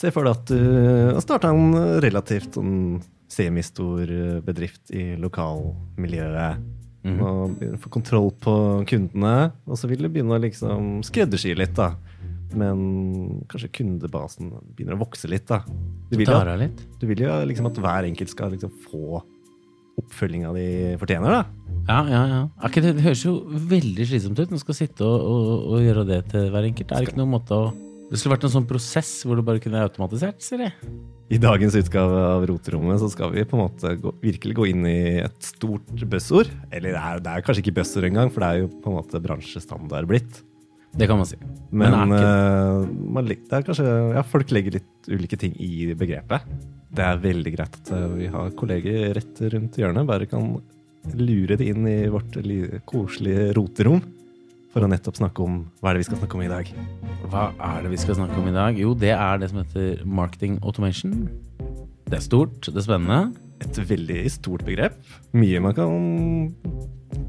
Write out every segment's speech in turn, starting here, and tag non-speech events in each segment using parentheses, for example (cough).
Se for deg at du har starta en relativt sånn semistor bedrift i lokalmiljøet. Mhm. Og få kontroll på kundene, og så vil du begynne å liksom skreddersy litt, da. Men kanskje kundebasen begynner å vokse litt, da. Du vil, jo, litt. du vil jo liksom at hver enkelt skal liksom få oppfølginga de fortjener, da. Ja, ja, ja. Ikke det, det høres jo veldig slitsomt ut. Man skal sitte og, og, og gjøre det til hver enkelt. Er det ikke noen måte å Det skulle vært en sånn prosess hvor du bare kunne automatisert, sier jeg. I dagens utgave av Roterommet så skal vi på en måte gå, virkelig gå inn i et stort buzzord. Eller det er, det er kanskje ikke buzzord engang, for det er jo på en måte bransjestandard blitt. Det kan man si. Men, Men er eh, man, det er kanskje, ja, folk legger litt ulike ting i begrepet. Det er veldig greit at eh, vi har kolleger rett rundt hjørnet. Bare kan lure det inn i vårt koselige roterom for å nettopp snakke om hva er det vi skal snakke om i dag. Hva er det vi skal snakke om i dag? Jo, det er det som heter marketing automation. Det er stort, det er spennende. Et veldig stort begrep. Mye man kan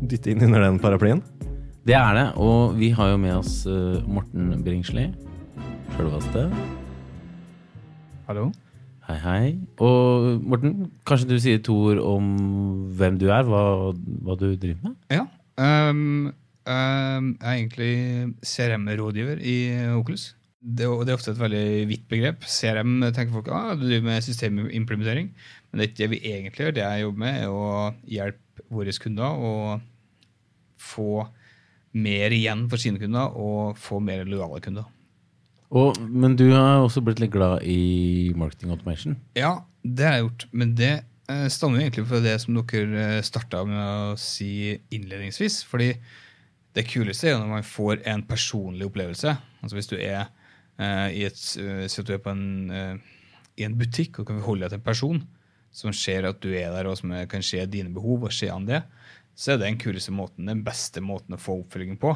dytte inn under den paraplyen. Det er det, og vi har jo med oss eh, Morten Bringsli. Sjølveste. Hallo? Hei, hei. Og Morten, kanskje du sier to ord om hvem du er, hva, hva du driver med? Ja. Um, um, jeg er egentlig CRM-rådgiver i Oculus. Det, det er ofte et veldig vidt begrep. CRM tenker folk ah, du driver med systemimplementering. Men det er ikke det vi egentlig gjør. Det jeg jobber med, er å hjelpe våre kunder å få mer igjen for sine kunder og få mer lojale kunder. Og, men du har også blitt litt glad i marketing automation. Ja, det har jeg gjort. Men det eh, stammer jo egentlig fra det som dere starta med å si innledningsvis. Fordi det kuleste er jo når man får en personlig opplevelse. Altså Hvis du er eh, i et, eh, at du er på en, eh, i en butikk og kan forholde deg til en person som ser at du er der, og som kan se dine behov, og se an det, så er det den kuleste måten, den beste måten å få oppfølging på.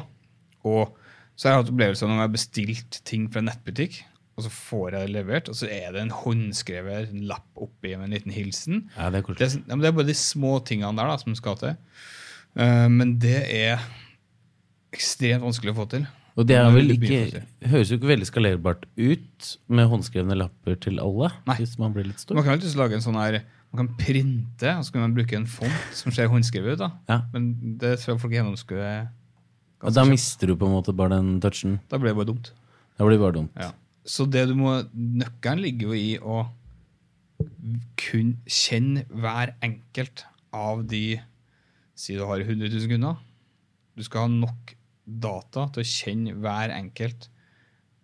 Og så har jeg hatt opplevelser når jeg har bestilt ting fra en nettbutikk, og så får jeg det levert, og så er det en håndskrevet lapp oppi med en liten hilsen. Ja, det er Det er, ja, det er bare de små tingene der da, som skal til. Uh, men det er ekstremt vanskelig å få til. Og det er vel ikke, høres jo ikke veldig skalerbart ut med håndskrevne lapper til alle, Nei. hvis man blir litt stor. Man kan alltid lage en sånn her Man kan printe, og så kan man bruke en font som ser håndskrevet ut. da. Ja. Men det tror jeg folk gjennomskuer. Og da mister du på en måte bare den touchen. Da blir det bare dumt. Da blir det bare dumt. Ja. Så det du må, nøkkelen ligger jo i å kun kjenne hver enkelt av de Si du har 100 000 kunder. Du skal ha nok data til å kjenne hver enkelt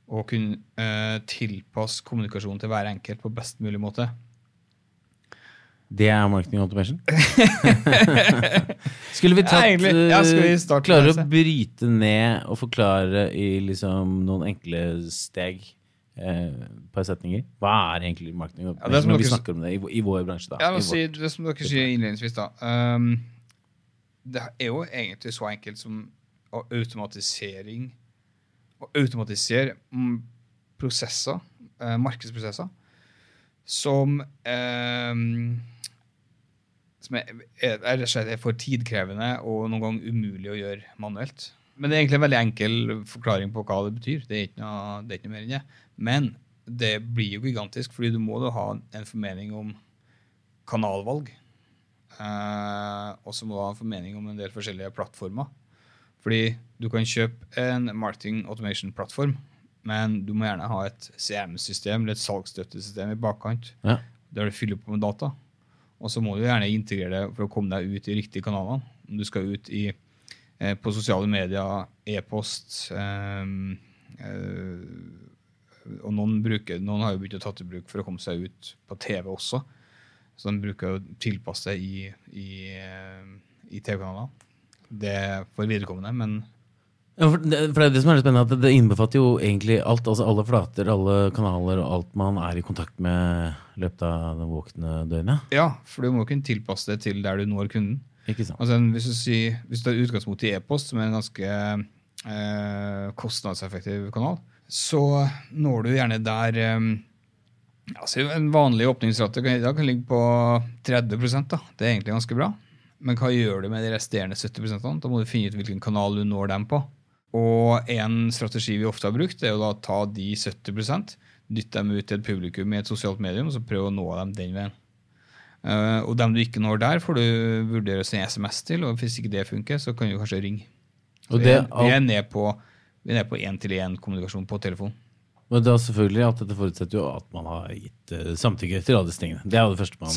og kunne eh, tilpasse kommunikasjonen til hver enkelt på best mulig måte. Det er marketing automation. (laughs) Skulle vi tatt Ja. Ja, skal vi Klare å bryte ned og forklare i liksom noen enkle steg eh, par setninger? Hva er egentlig marketing Ja, det automation som vi dere- snakker om det i, i vår bransje? da? Ja, si det som dere sier innledningsvis, da. Um, det er jo egentlig så enkelt som å automatisering Å automatisere mm, prosesser, eh, markedsprosesser, som um, som er, er, er er for tidkrevende og noen ganger umulig å gjøre manuelt. Men det er egentlig en veldig enkel forklaring på hva det betyr. Det er ikke noe, det er ikke noe mer enn det. Men det blir jo gigantisk, fordi du må da ha en formening om kanalvalg. Eh, og så må du ha en formening om en del forskjellige plattformer. Fordi du kan kjøpe en marketing automation-plattform, men du må gjerne ha et CM-system eller et salgsstøttesystem i bakkant Ja. der du fyller på med data. Og så må du gjerne integrere det for å komme deg ut i riktige kanalene. Om du skal ut i, eh, på sosiale medier, e-post eh, eh, Og noen, bruker, noen har jo begynt å ta til bruk for å komme seg ut på TV også. Så de bruker å tilpasse det i, i, eh, i TV-kanaler. Det er for viderekommende, men Ja, for det, for det er det som er spennende, at det innbefatter jo egentlig alt. altså Alle flater, alle kanaler og alt man er i kontakt med i løpet av det våkne døgnet. ja, for du må kunne tilpasse det til der du når kunden. Ikke sant? Altså, hvis, du sier, hvis du tar utgangspunkt i e-post, som er en ganske eh, kostnadseffektiv kanal, så når du gjerne der eh, altså En vanlig åpningsrate kan, kan ligge på 30 da. Det er egentlig ganske bra. Men hva gjør du med de resterende 70% Da må du finne ut hvilken kanal du når dem på. Og en strategi vi ofte har brukt, er å ta de 70% dytte dem ut til et publikum i et sosialt medium og så prøve å nå dem den veien. Uh, og dem du ikke når der, får du vurdere å sende SMS til, og hvis ikke det funker, så kan du kanskje ringe. Så det, vi er ned på vi er ned på én-til-én-kommunikasjon på telefon. men det er selvfølgelig at dette forutsetter jo at man har gitt eh, samtykke til disse. Det er jo det første man,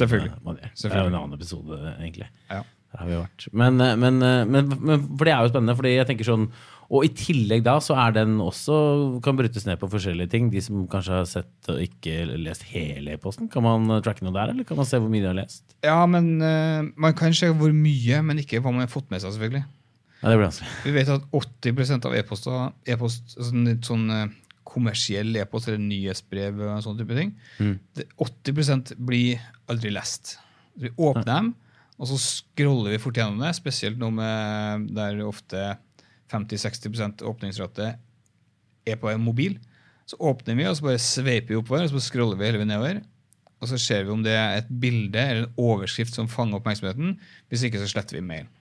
man gjør. Det er jo en annen episode, egentlig. Ja. Der har vi vært. Men, eh, men, eh, men, men for det er jo spennende, fordi jeg tenker sånn Og i tillegg da så er den også kan brytes ned på forskjellige ting. De som kanskje har sett og ikke lest hele e-posten, kan man tracke noe der, eller kan man se hvor mye de har lest? Ja, men uh, man kan se hvor mye, men ikke hva man har fått med seg, selvfølgelig. Ja, det blir vanskelig. Vi vet at 80% av e-poster, e-post, sånn, sånn eh, kommersiell e-post eller nyhetsbrev og sånne type ting, Mm. det, 80% blir aldri lest. Vi åpner dem, og så scroller vi fort gjennom det, spesielt nå med der ofte 50-60% åpningsrate er på en mobil. Så åpner vi, og så bare sveiper vi oppover, og så scroller vi hele veien nedover. Og så ser vi om det er et bilde eller en overskrift som fanger oppmerksomheten. Hvis ikke, så sletter vi mailen.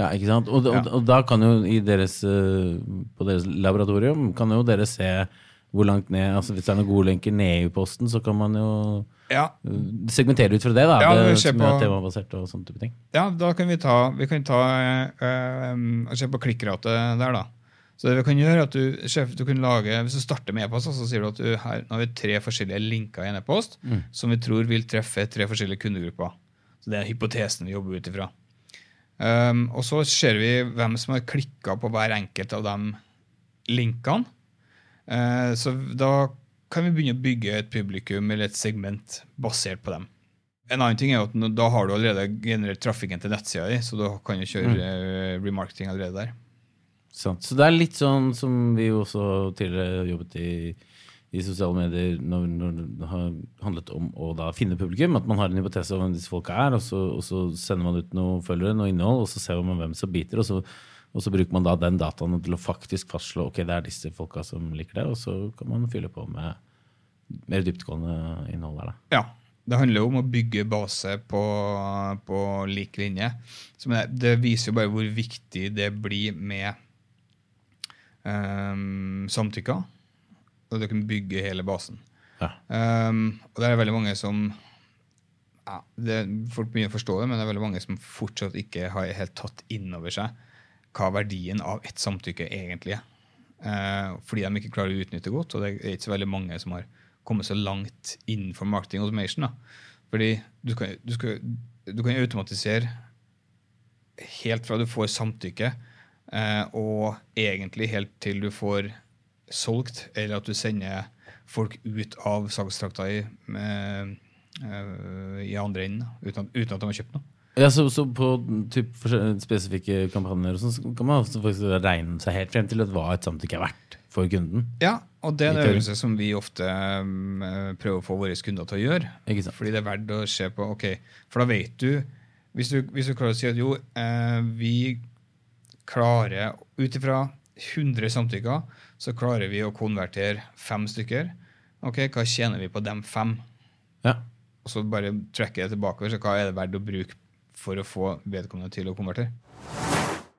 Ja, ikke sant? Og, og, og da kan jo i deres, eh, på deres laboratorium kan jo dere se hvor langt ned altså Hvis det er noen gode lenker ned i posten, så kan man jo Ja, eh, segmentere ut fra det. da, Ja, det som er temabasert og sånne type ting. Ja, da kan vi ta Vi kan ta øh, Se på klikkrate der, da. Så det vi kan gjøre er at du, sjef, du kan lage, Hvis du starter med e-post, så sier du at du, her, nå har vi tre forskjellige linker i en e-post som vi tror vil treffe tre forskjellige kundegrupper. Så Det er hypotesen vi jobber ut ifra. Um, og så ser vi hvem som har klikka på hver enkelt av de linkene. Eh, så da kan vi begynne å bygge et publikum eller et segment basert på dem. En annen ting er at da har du allerede generert trafikken til nettsida di, så da kan du kjøre mm. remarketing allerede der. Sant. Så det er litt sånn som vi også tidligere jobbet i, i sosiale medier når, når det har handlet om å da finne publikum. At man har en hypotese om hvem disse folka er, og så, og så sender man ut noen følgere, noe innhold, og så ser man hvem som biter. og så og så bruker man da den dataen til å faktisk fastslå ok, det er disse folka som liker det, og så kan man fylle på med mer dyptgående innhold der. da. Ja. Det handler jo om å bygge base på, på lik linje. Så det, det viser jo bare hvor viktig det blir med um, samtykker. Og det kan bygge hele basen. Ja. Um, og det er veldig mange som ja, det, Folk begynner å forstå det, men det er veldig mange som fortsatt ikke har helt tatt inn over seg hva verdien av ett samtykke egentlig er. Eh, fordi de ikke klarer å utnytte godt, og det er ikke så veldig mange som har kommet så langt innenfor marketing automation. Da. Fordi du kan, du, skal, du kan automatisere helt fra du får samtykke, eh, og egentlig helt til du får solgt, eller at du sender folk ut av salgstrakta i, eh, i andre enden, uten, uten at de har kjøpt noe. Ja, så, så på typ, spesifikke kampanjer og sånn, så kan man faktisk regne seg helt frem til at hva et samtykke er verdt for kunden. Ja, og det er en øvelse som vi ofte um, prøver å få våre kunder til å gjøre. Ikke sant? Fordi det er verdt å se på ok, For da vet du Hvis du, hvis du klarer å si at jo, eh, vi klarer Ut ifra 100 samtykker så klarer vi å konvertere fem stykker. Ok, Hva tjener vi på dem fem? Ja. Og så bare trekker jeg tilbake. Så hva er det verdt å bruke for å få vedkommende til å konvertere?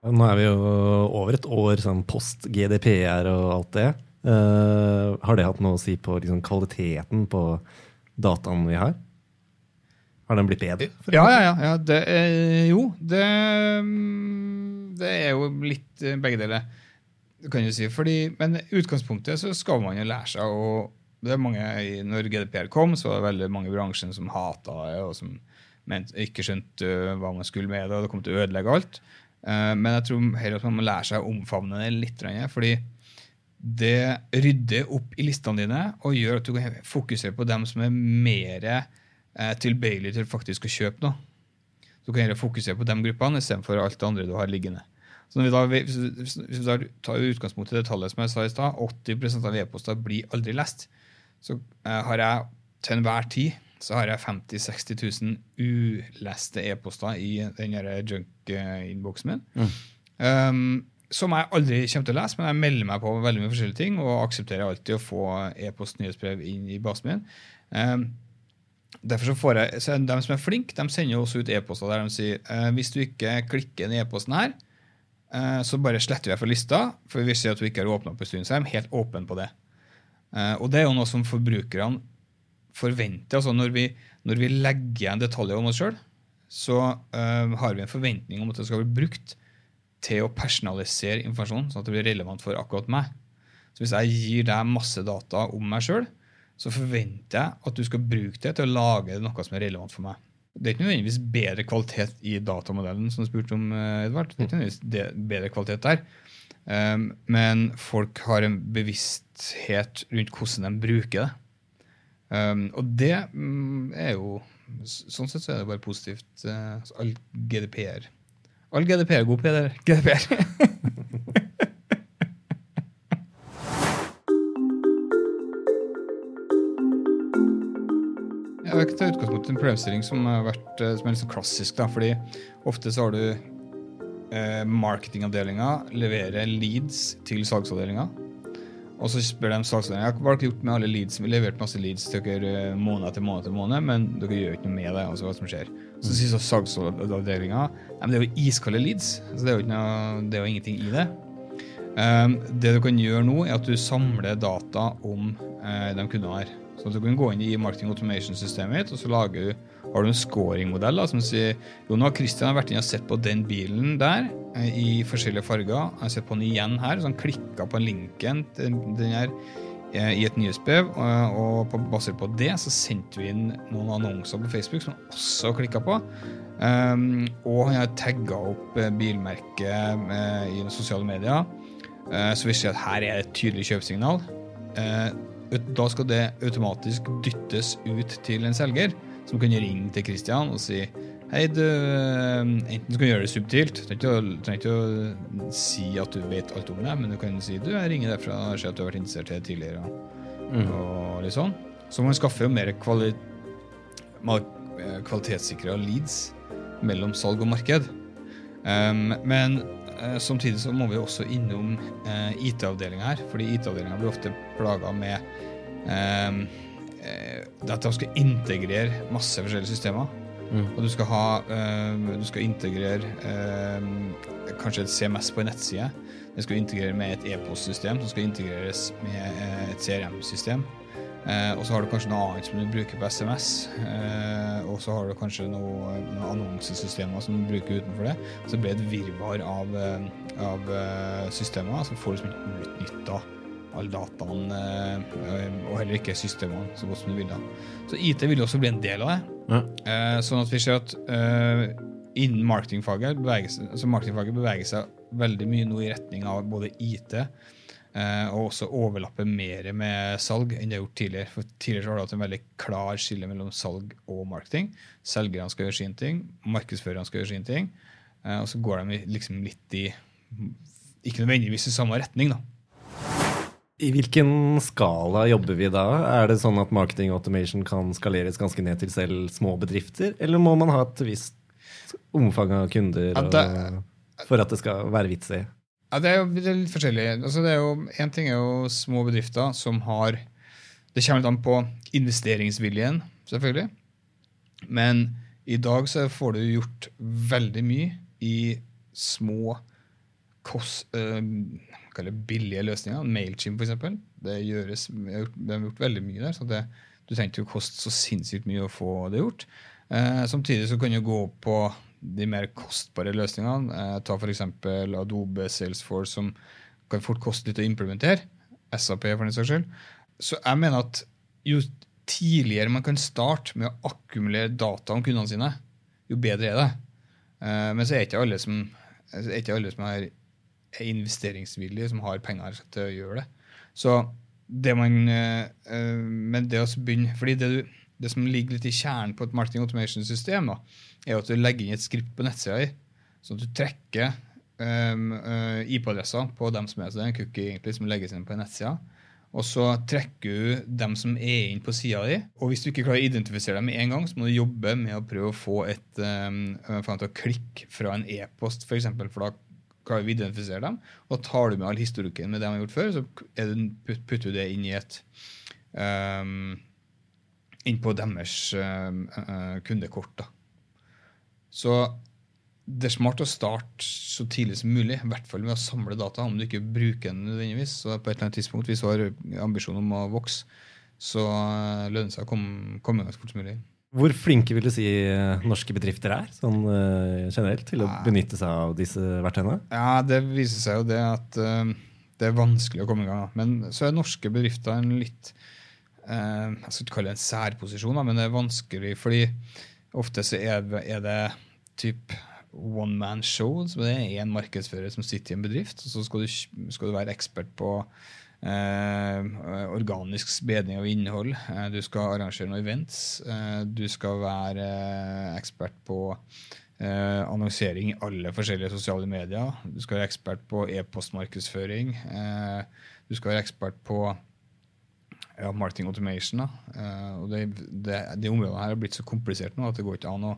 Nå er vi jo over et år sånn post GDPR og alt det. Uh, har det hatt noe å si på liksom, kvaliteten på dataen vi har? Har den blitt bedre? Ja, ja, ja. ja det er, jo, det, mm, det er jo litt eh, begge deler, kan du si. Fordi, men i utgangspunktet så skal man jo lære seg å det er mange, Når GDPR kom, så var det veldig mange i bransjen som hata det, og som ment, ikke skjønte øh, hva man skulle med det, og det kom til å ødelegge alt. Eh, men jeg tror heller at man må lære seg å omfavne det litt. Fordi det rydder opp i listene dine og gjør at du kan fokusere på dem som er mer eh, tilbøyelige til faktisk å kjøpe noe. Du kan heller fokusere på de gruppene istedenfor alt det andre du har liggende. Så når vi da, hvis vi da tar utgangspunkt i det tallet som jeg sa i stad, 80% av e-poster blir aldri lest, så eh, har jeg til enhver tid så har jeg 50 000-60 000 uleste e-poster i den junk-innboksen min. Um, som jeg aldri kommer til å lese, men jeg melder meg på veldig mye forskjellige ting og aksepterer alltid å få e-post nyhetsbrev inn i basen min. Um, derfor så får jeg, så De som er flinke, de sender jo også ut e-poster der de sier uh, hvis du ikke klikker den e-posten her, uh, så bare sletter vi deg fra lista, for vi ser at du ikke har åpna opp en stund. Så er de helt åpne på det. Uh, og det er jo noe som forbrukerne forventer. altså Når vi, når vi legger igjen detaljer om oss sjøl, så eh, har vi en forventning om at det skal bli brukt til å personalisere informasjonen, sånn at det blir relevant for akkurat meg. Så hvis jeg gir deg masse data om meg sjøl, så forventer jeg at du skal bruke det til å lage noe som er relevant for meg. Det er ikke nødvendigvis bedre kvalitet i datamodellen, som du spurte om, eh, Edvard. Det er ikke nødvendigvis bedre kvalitet der. Um, men folk har en bevissthet rundt hvordan de bruker det. Um, og det mm, er jo Sånn sett så er det bare positivt. så all GDPR All GDPR er god PDR. GDPR. (laughs) Jeg vil ikke ta utgangspunkt i en problemstilling som, vært, eh, som er litt sånn klassisk. Da, fordi ofte så har du eh, marketingavdelinga leverer leads til salgsavdelinga. Og så spør de salgsavdelinga hva har dere gjort med alle leads. Vi leverte masse leads til dere eh, måned etter måned, etter måned, men dere gjør ikke noe med det. altså hva som skjer. Så sier så salgsavdelinga ja, det er jo iskalde leads, så det er jo, noe, det er jo ingenting i det. Um, det du kan gjøre nå, er at du samler data om uh, de kundene her. Så du kan gå inn i marketing automation-systemet ditt, og så lager har du en scoring-modell da, som sier jo nå har Christian vært inne og sett på den bilen der eh, i forskjellige farger. Jeg har sett på den igjen her, så han klikka på linken til den her eh, i et nyhetsbrev, og, og på, basert på det så sendte vi inn noen annonser på Facebook som han også klikka på. Um, og han har tagga opp eh, bilmerket eh, i sosiale medier. uh, Så vi ser at her er det et tydelig kjøpesignal. Eh, ut- Da skal det automatisk dyttes ut til en selger, som kan ringe til Christian og si Hei, du eh, Enten skal du gjøre det subtilt, du trenger ikke å- trenger ikke å si at du vet alt om det, men du kan si du, jeg ringer derfra og ser at du har vært interessert i det tidligere. Og, og litt sånn. Så man skaffer jo mer kvali kvalitetssikra leads mellom salg og marked. Um, men eh, samtidig så må vi også innom uh, IT-avdelinga her, fordi IT-avdelinga blir ofte plaga med eh, at de skal integrere masse forskjellige systemer. Og du skal ha Du skal integrere kanskje et CMS på en nettside. Det skal integrere med et e-postsystem som skal integreres med eh, et CRM-system. Eh, og så har du kanskje noe annet som du bruker på SMS. Eh, og så har du kanskje noe, noen annonsesystemer som du bruker utenfor det. Så det blir et virvar av, eh, av eh, systemer. Så får du liksom ikke utnytta alle dataen, eh, og heller ikke systemene så godt som du vil. da. Så IT vil også bli en del av det. Ja. Eh, sånn at vi ser at eh, innen marketingfaget beveger, altså marketingfaget beveger seg veldig mye nå i retning av både IT og også overlappe mer med salg enn det har gjort tidligere. For Tidligere så har du hatt en veldig klar skille mellom salg og marketing. Selgerne skal gjøre sin ting, markedsførerne skal gjøre sin ting. Eh, og så går de liksom litt i Ikke nødvendigvis i samme retning, da. I hvilken skala jobber vi da? Er det sånn at marketing automation kan skaleres ganske ned til selv små bedrifter, eller må man ha et visst omfang av kunder for at det skal være vits i? Ja, det er jo det er litt forskjellig. Altså, det er jo, en ting er jo små bedrifter som har Det kommer litt an på investeringsviljen, selvfølgelig. Men i dag så får du gjort veldig mye i små, kost, eh, det, billige løsninger. Mailchimp, eksempel. Det gjøres, vi har gjort veldig mye der. så det, Du trenger ikke å koste så sinnssykt mye å få det gjort. Eh, samtidig så kan du gå på de mer kostbare løsningene. Eh, ta f.eks. Adobe Salesforce, som kan fort koste litt å implementere. SAP, for den saks skyld. Så jeg mener at jo tidligere man kan starte med å akkumulere data om kundene sine, jo bedre er det. Eh, men så er ikke alle som, ikke alle som er, er investeringsvillige, som har penger til å gjøre det. Så det man eh, eh, Men det å begynne fordi det, du, det som ligger litt i kjernen på et marketing automation-system, er at du legger inn et skript på nettsida di, sånn at du trekker um, uh, IP-adresser på dem som er så det er en cookie egentlig som legges inn på nettsida. Og så trekker du dem som er inne på sida di. Og hvis du ikke klarer å identifisere dem med en gang, så må du jobbe med å prøve å få et um, til å klikke fra en e-post, f.eks. For, eksempel, for da klarer vi å identifisere dem. Og tar du med all historikken med det de har gjort før, så er putter du det inn i et um, inn på deres um, uh, kundekort. da. Så det er smart å starte så tidlig som mulig, i hvert fall med å samle data, om du ikke bruker den nødvendigvis. Så på et eller annet tidspunkt, hvis du har ambisjon om å vokse, så eh, lønner det seg å komme, komme i gang så fort som mulig. Hvor flinke vil du si eh, norske bedrifter er sånn eh, generelt til å benytte seg av disse verktøyene? Ja, det viser seg jo det at eh, det er vanskelig å komme i gang. Men så er norske bedrifter en litt eh, Jeg skal ikke kalle det en særposisjon, men det er vanskelig fordi ofte så er det, typ one man show. Så det er én markedsfører som sitter i en bedrift, og så skal du, skal du være ekspert på Eh, organisk bedring av innhold. Eh, du skal arrangere noen events. Eh, du skal være eh, ekspert på eh, annonsering i alle forskjellige sosiale medier. Du skal være ekspert på e-postmarkedsføring. Eh, du skal være ekspert på ja, marketing automation. Da. Eh, og det, det, de områdene her har blitt så komplisert nå at det går ikke an å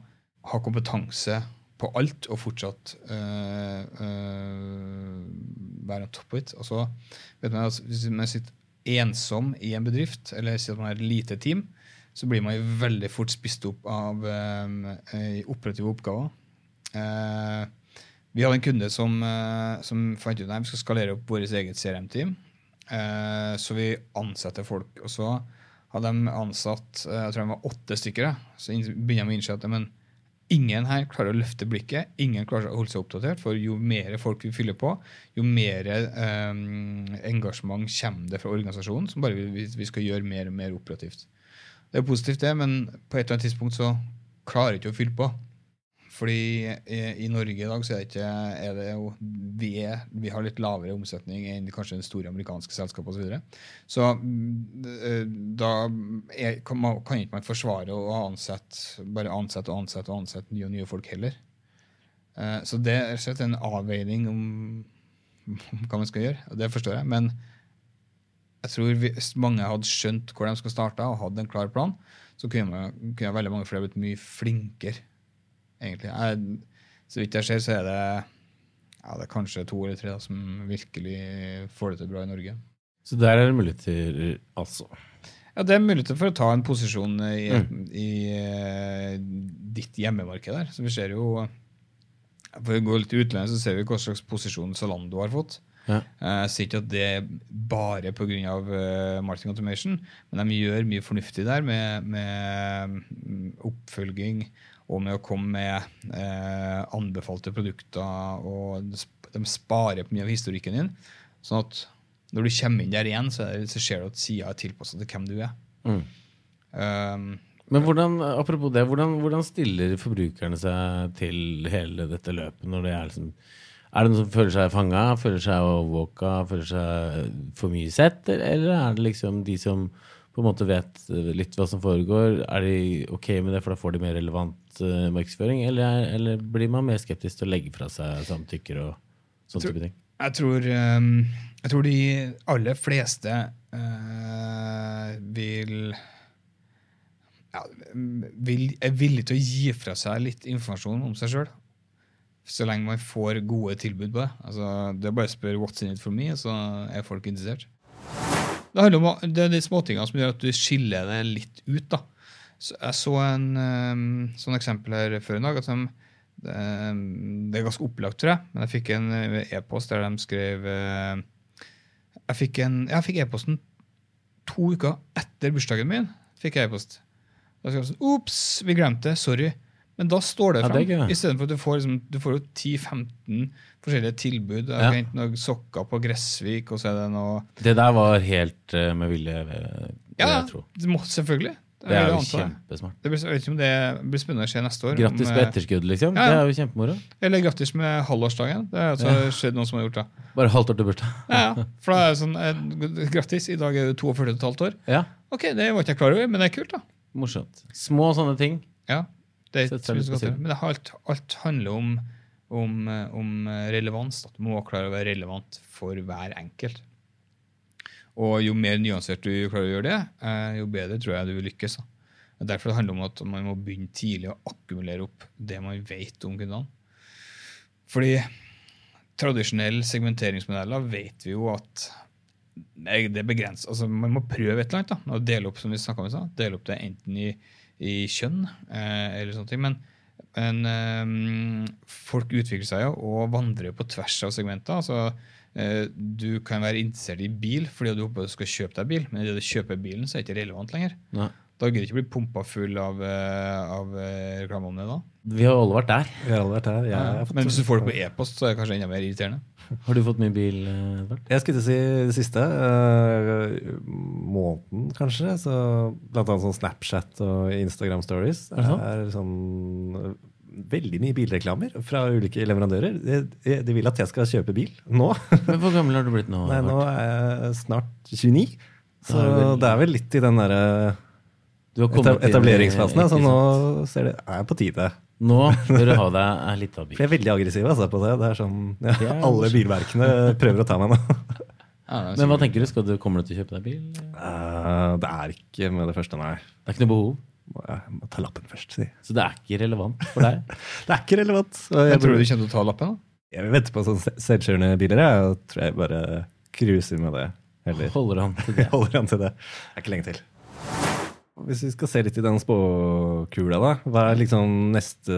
ha kompetanse på alt og fortsatt eh, eh, være on top of it. Og så vet man altså, Hvis man sitter ensom i en bedrift, eller sier at man er et lite team, så blir man veldig fort spist opp av eh, operative oppgaver. Eh, vi hadde en kunde som, som fant ut at vi skal skalere opp vårt eget CRM-team. Eh, så vi ansetter folk. Og så hadde de ansatt eh, jeg tror de var åtte stykker. Så begynner de å innse at men, ingen her klarer å løfte blikket. Ingen klarer å holde seg oppdatert. For jo mer folk vi fyller på, jo mer eh, engasjement kommer det fra organisasjonen, som bare vi, vi skal gjøre mer og mer operativt. Det er positivt, det, men på et eller annet tidspunkt så klarer ikke å fylle på. Fordi i, i Norge i dag så er det ikke er det jo, vi, er, vi har litt lavere omsetning enn kanskje den store amerikanske selskapet osv. Så, videre. så eh, da er, kan, man, kan ikke man forsvare å ansette, bare ansette og ansette og ansette nye og nye folk heller. Eh, Så det er slett en avveining om, hva man skal gjøre, og det forstår jeg. Men jeg tror hvis mange hadde skjønt hvor de skal starte og hadde en klar plan, så kunne, man, kunne veldig mange flere blitt mye flinkere egentlig. Jeg, så vidt jeg ser, så er det, ja, det er kanskje to eller tre da, som virkelig får det til bra i Norge. Så der er det muligheter, altså. Ja, Det er muligheter for å ta en posisjon i, Mm. i i ditt hjemmemarked der. Så vi ser jo For å gå litt utlendig utlandet, så ser vi hva slags posisjon Zalando har fått. Ja. Eh, Jeg sier ikke at det er bare pga. Uh, marketing automation, men de gjør mye fornuftig der med, med mm, oppfølging og med å komme med eh, anbefalte produkter. og de sparer på mye av historikken din. sånn at når du kommer inn der igjen, så, det, så ser du at sida er tilpassa til hvem du er. Mm. Um, Men hvordan, apropos det, hvordan, hvordan stiller forbrukerne seg til hele dette løpet? når det Er liksom, er det noen som føler seg fanga, føler seg overvåka, føler seg for mye sett? Eller er det liksom de som på en måte vet litt hva som foregår, er de ok med det, for da får de mer relevant uh, markedsføring? Eller, er- eller blir man mer skeptisk til å legge fra seg samtykker og sånne type ting? Jeg tror, um, jeg tror de aller fleste uh, vil ja, vil, er villig til å gi fra seg litt informasjon om seg sjøl. Så lenge man får gode tilbud på det. Altså, det er bare å spørre 'what's in it for me', så er folk interessert. Det, om, det er de småtingene som gjør at du skiller det litt ut. da. Så jeg så en um, sånn eksempel her før i dag. at de, det, det er ganske opplagt, tror jeg, men jeg fikk en eh, e-post der de skrev eh, Jeg fikk e-posten to uker etter bursdagen min. fikk jeg e-post. Da skrev jeg sånn Ops, vi glemte det. Sorry. Men da står det Ja, fram. det er. Istedenfor at du får, liksom, du får 10-15 forskjellige tilbud. Jeg har noen sokker på Gressvik, og så er det noe Det der var helt uh, med vilje, eh, vil Ja, jeg tro. det må, selvfølgelig. Det er jo kjempesmart. Det blir, ikke om det blir spennende å se neste år. Grattis med eh, etterskudd, liksom. Ja, ja. Det er jo kjempemoro. Eller grattis med halvårsdagen. Det har altså Ja. skjedd noen som har gjort det. Bare halvt år til bursdag. Ja, ja. For da er det sånn, Grattis, i dag er du 42 15 år. Ja, Ok, det var ikke jeg klar over, men det er kult, da. morsomt. Små sånne ting. Ja, det, er godt, men det, har alt, alt handler om, om, eh, om relevans. At du må klare å være relevant for hver enkelt. Og jo mer nyansert du klarer å gjøre det, eh, jo bedre tror jeg du vil lykkes. Da. Derfor det handler det om at man må begynne tidlig å akkumulere opp det man vet om kundene. Fordi tradisjonelle segmenteringsmodeller vet vi jo at det er begrenset. Altså, man må prøve et eller annet. da, og Dele opp som vi om dele opp det enten i, i kjønn eh, eller sånne ting. Men Men ehm, folk utvikler seg jo og vandrer jo på tvers av segmenter. altså eh, Du kan være interessert i bil fordi du håper du skal kjøpe deg bil, men idet du kjøper bilen, så er det ikke relevant lenger. Nei. Da gidder du ikke bli pumpa full av, eh, av eh, reklame om det. da. Vi har alle vært der. Vi har alle vært der. Ja, fått- Men hvis du får det på e-post, så er det kanskje enda mer irriterende. (laughs) Har du fått mye bil, eh, Edvard? Jeg skulle til å si det siste. Uh, måneden, kanskje. Så blant annet sånn Snapchat og Instagram Stories. Er det sant? er sånn veldig mye bilreklamer fra ulike leverandører. De, de vil at jeg skal kjøpe bil nå. (laughs) Men Hvor gammel har du blitt nå? Nei, nå er jeg snart 29. Så er det er vel litt i den derre etableringsfasen. Så sant? nå ser det, er jeg på tide. Nå (laughs) bør du ha deg en liten bil. For jeg er veldig aggressiv altså, på det. Det er sånn, ja, Det er Alle bilverkene prøver å ta meg nå. (laughs) Men hva tenker du? Skal du Kommer du til å kjøpe deg bil? Det Eh, det er ikke med det første, nei. er ikke noe behov. Må- Jeg må ta lappen først, si. Så det er ikke relevant for deg? (laughs) Det er ikke relevant. Jeg Jeg, tror du du kommer til å ta lappen? da? jeg venter på sånne selvkjørende biler. Jeg og tror jeg bare cruiser med det. Heller. Holder han til det? holder an til det. Det er ikke lenge til. Hvis vi skal se litt i den spåkula, da. Hva er liksom neste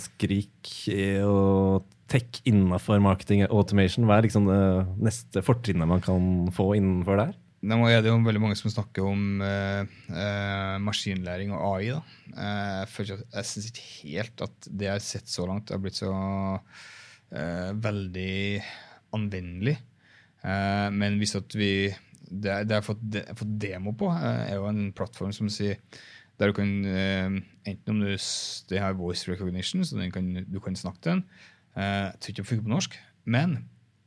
skrik i å tech innafor marketing og automation? Hva er liksom det neste fortrinnet man kan få innenfor der? Nå er det jo veldig mange som snakker om eh, eh, maskinlæring og AI. da. Eh, jeg jeg syns ikke helt at det jeg har sett så langt, har blitt så eh, veldig anvendelig. Men hvis at vi Det, jeg har fått, fått demo på, eh, er jo en plattform som sier der du kan eh, Enten om du det har voice recognition, så den kan, du kan snakke til den. Eh, jeg tror ikke det funker på norsk, men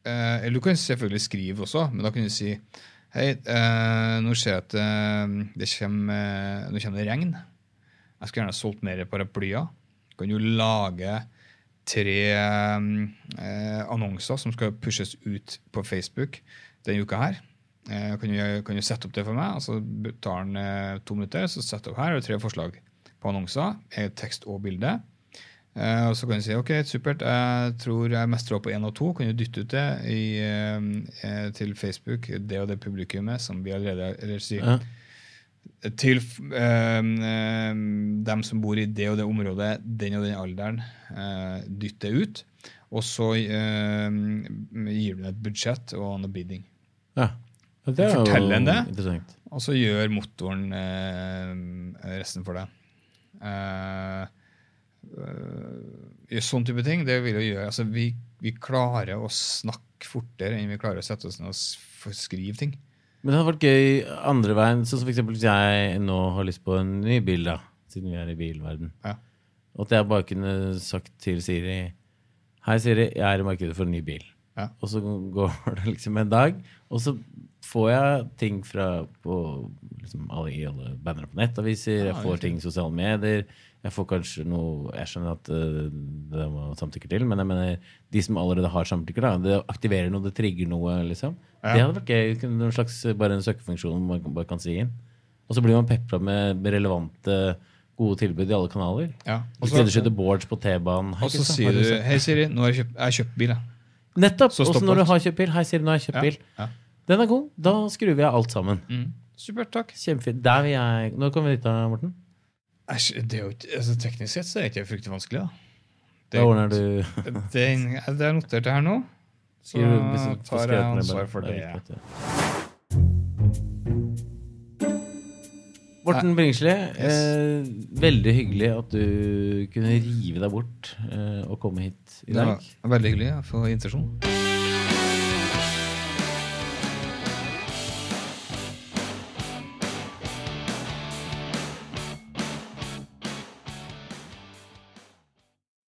Eller du kan selvfølgelig skrive også, men da kan du si Hei, nå ser jeg at det kommer, nå kommer det regn. Jeg skulle gjerne ha solgt mer paraplyer. Kan du lage tre eh, annonser som skal pushes ut på Facebook denne uka her? Eh, kan, du, kan du sette opp det for meg? Og så tar den eh, to minutter, så setter jeg opp her og tre forslag på annonser. eh, Tekst og bilde. Og så kan du si ok, supert, jeg tror jeg mestrer opp på én og to. Kan du dytte ut det i, til Facebook, det og det publikummet som vi allerede eller sier, Ja. Til eh, eh, dem som bor i det og det området, den og den alderen, eh, dytt det ut. Og så gir du dem et budsjett og noe bidding. Ja. Ja, Det er Fortell en det. Og så gjør motoren eh, resten for deg. Eh, eh, sånn type ting, det vil jo gjøre altså vi, vi klarer å snakke fortere enn vi klarer å sette oss ned og skrive ting. Men det hadde vært gøy andre veien. Sånn som for eksempel hvis jeg nå har lyst på en ny bil, da. Siden vi er i bilverden. Ja. Og at jeg bare kunne sagt til Siri Hei, Siri, jeg er i markedet for en ny bil. Ja. Og så går (laughs) det liksom en dag, og så får jeg ting fra på liksom alle, alle bannere på nettaviser, jeg får ting i sosiale medier. Jeg får kanskje noe Jeg skjønner at uh, det må samtykke til, men jeg mener de som allerede har samtykker, da, det aktiverer noe, det trigger noe, liksom. Ja. Det hadde vært gøy. kunne- En slags bare en søkefunksjon man kan- bare kan si inn. Og så blir man pepra med relevante, gode tilbud i alle kanaler. Ja. Og så- Skreddersydde boards på T-banen. Og så sier du Hei, Siri, nå har jeg kjøpt, jeg har kjøpt bil. jeg». Nettopp! Så når du har kjøpt bil. Hei, Siri, nå har jeg kjøpt bil. Den er god. Da skrur vi av alt sammen. Mm. Supert, takk. Kjempefint. Der vil jeg Når kommer vi dit, da, Morten? Æsj, det er jo ikke, altså, teknisk sett så er det ikke fryktelig vanskelig, da. Det, Da ordner du (laughs) det, det er notert det her nå. Så Skriver- hvis tar jeg ansvar for det. det. Morten Bringsli, eh, veldig hyggelig at du kunne rive deg bort eh, og komme hit i dag. veldig hyggelig å få invitasjon.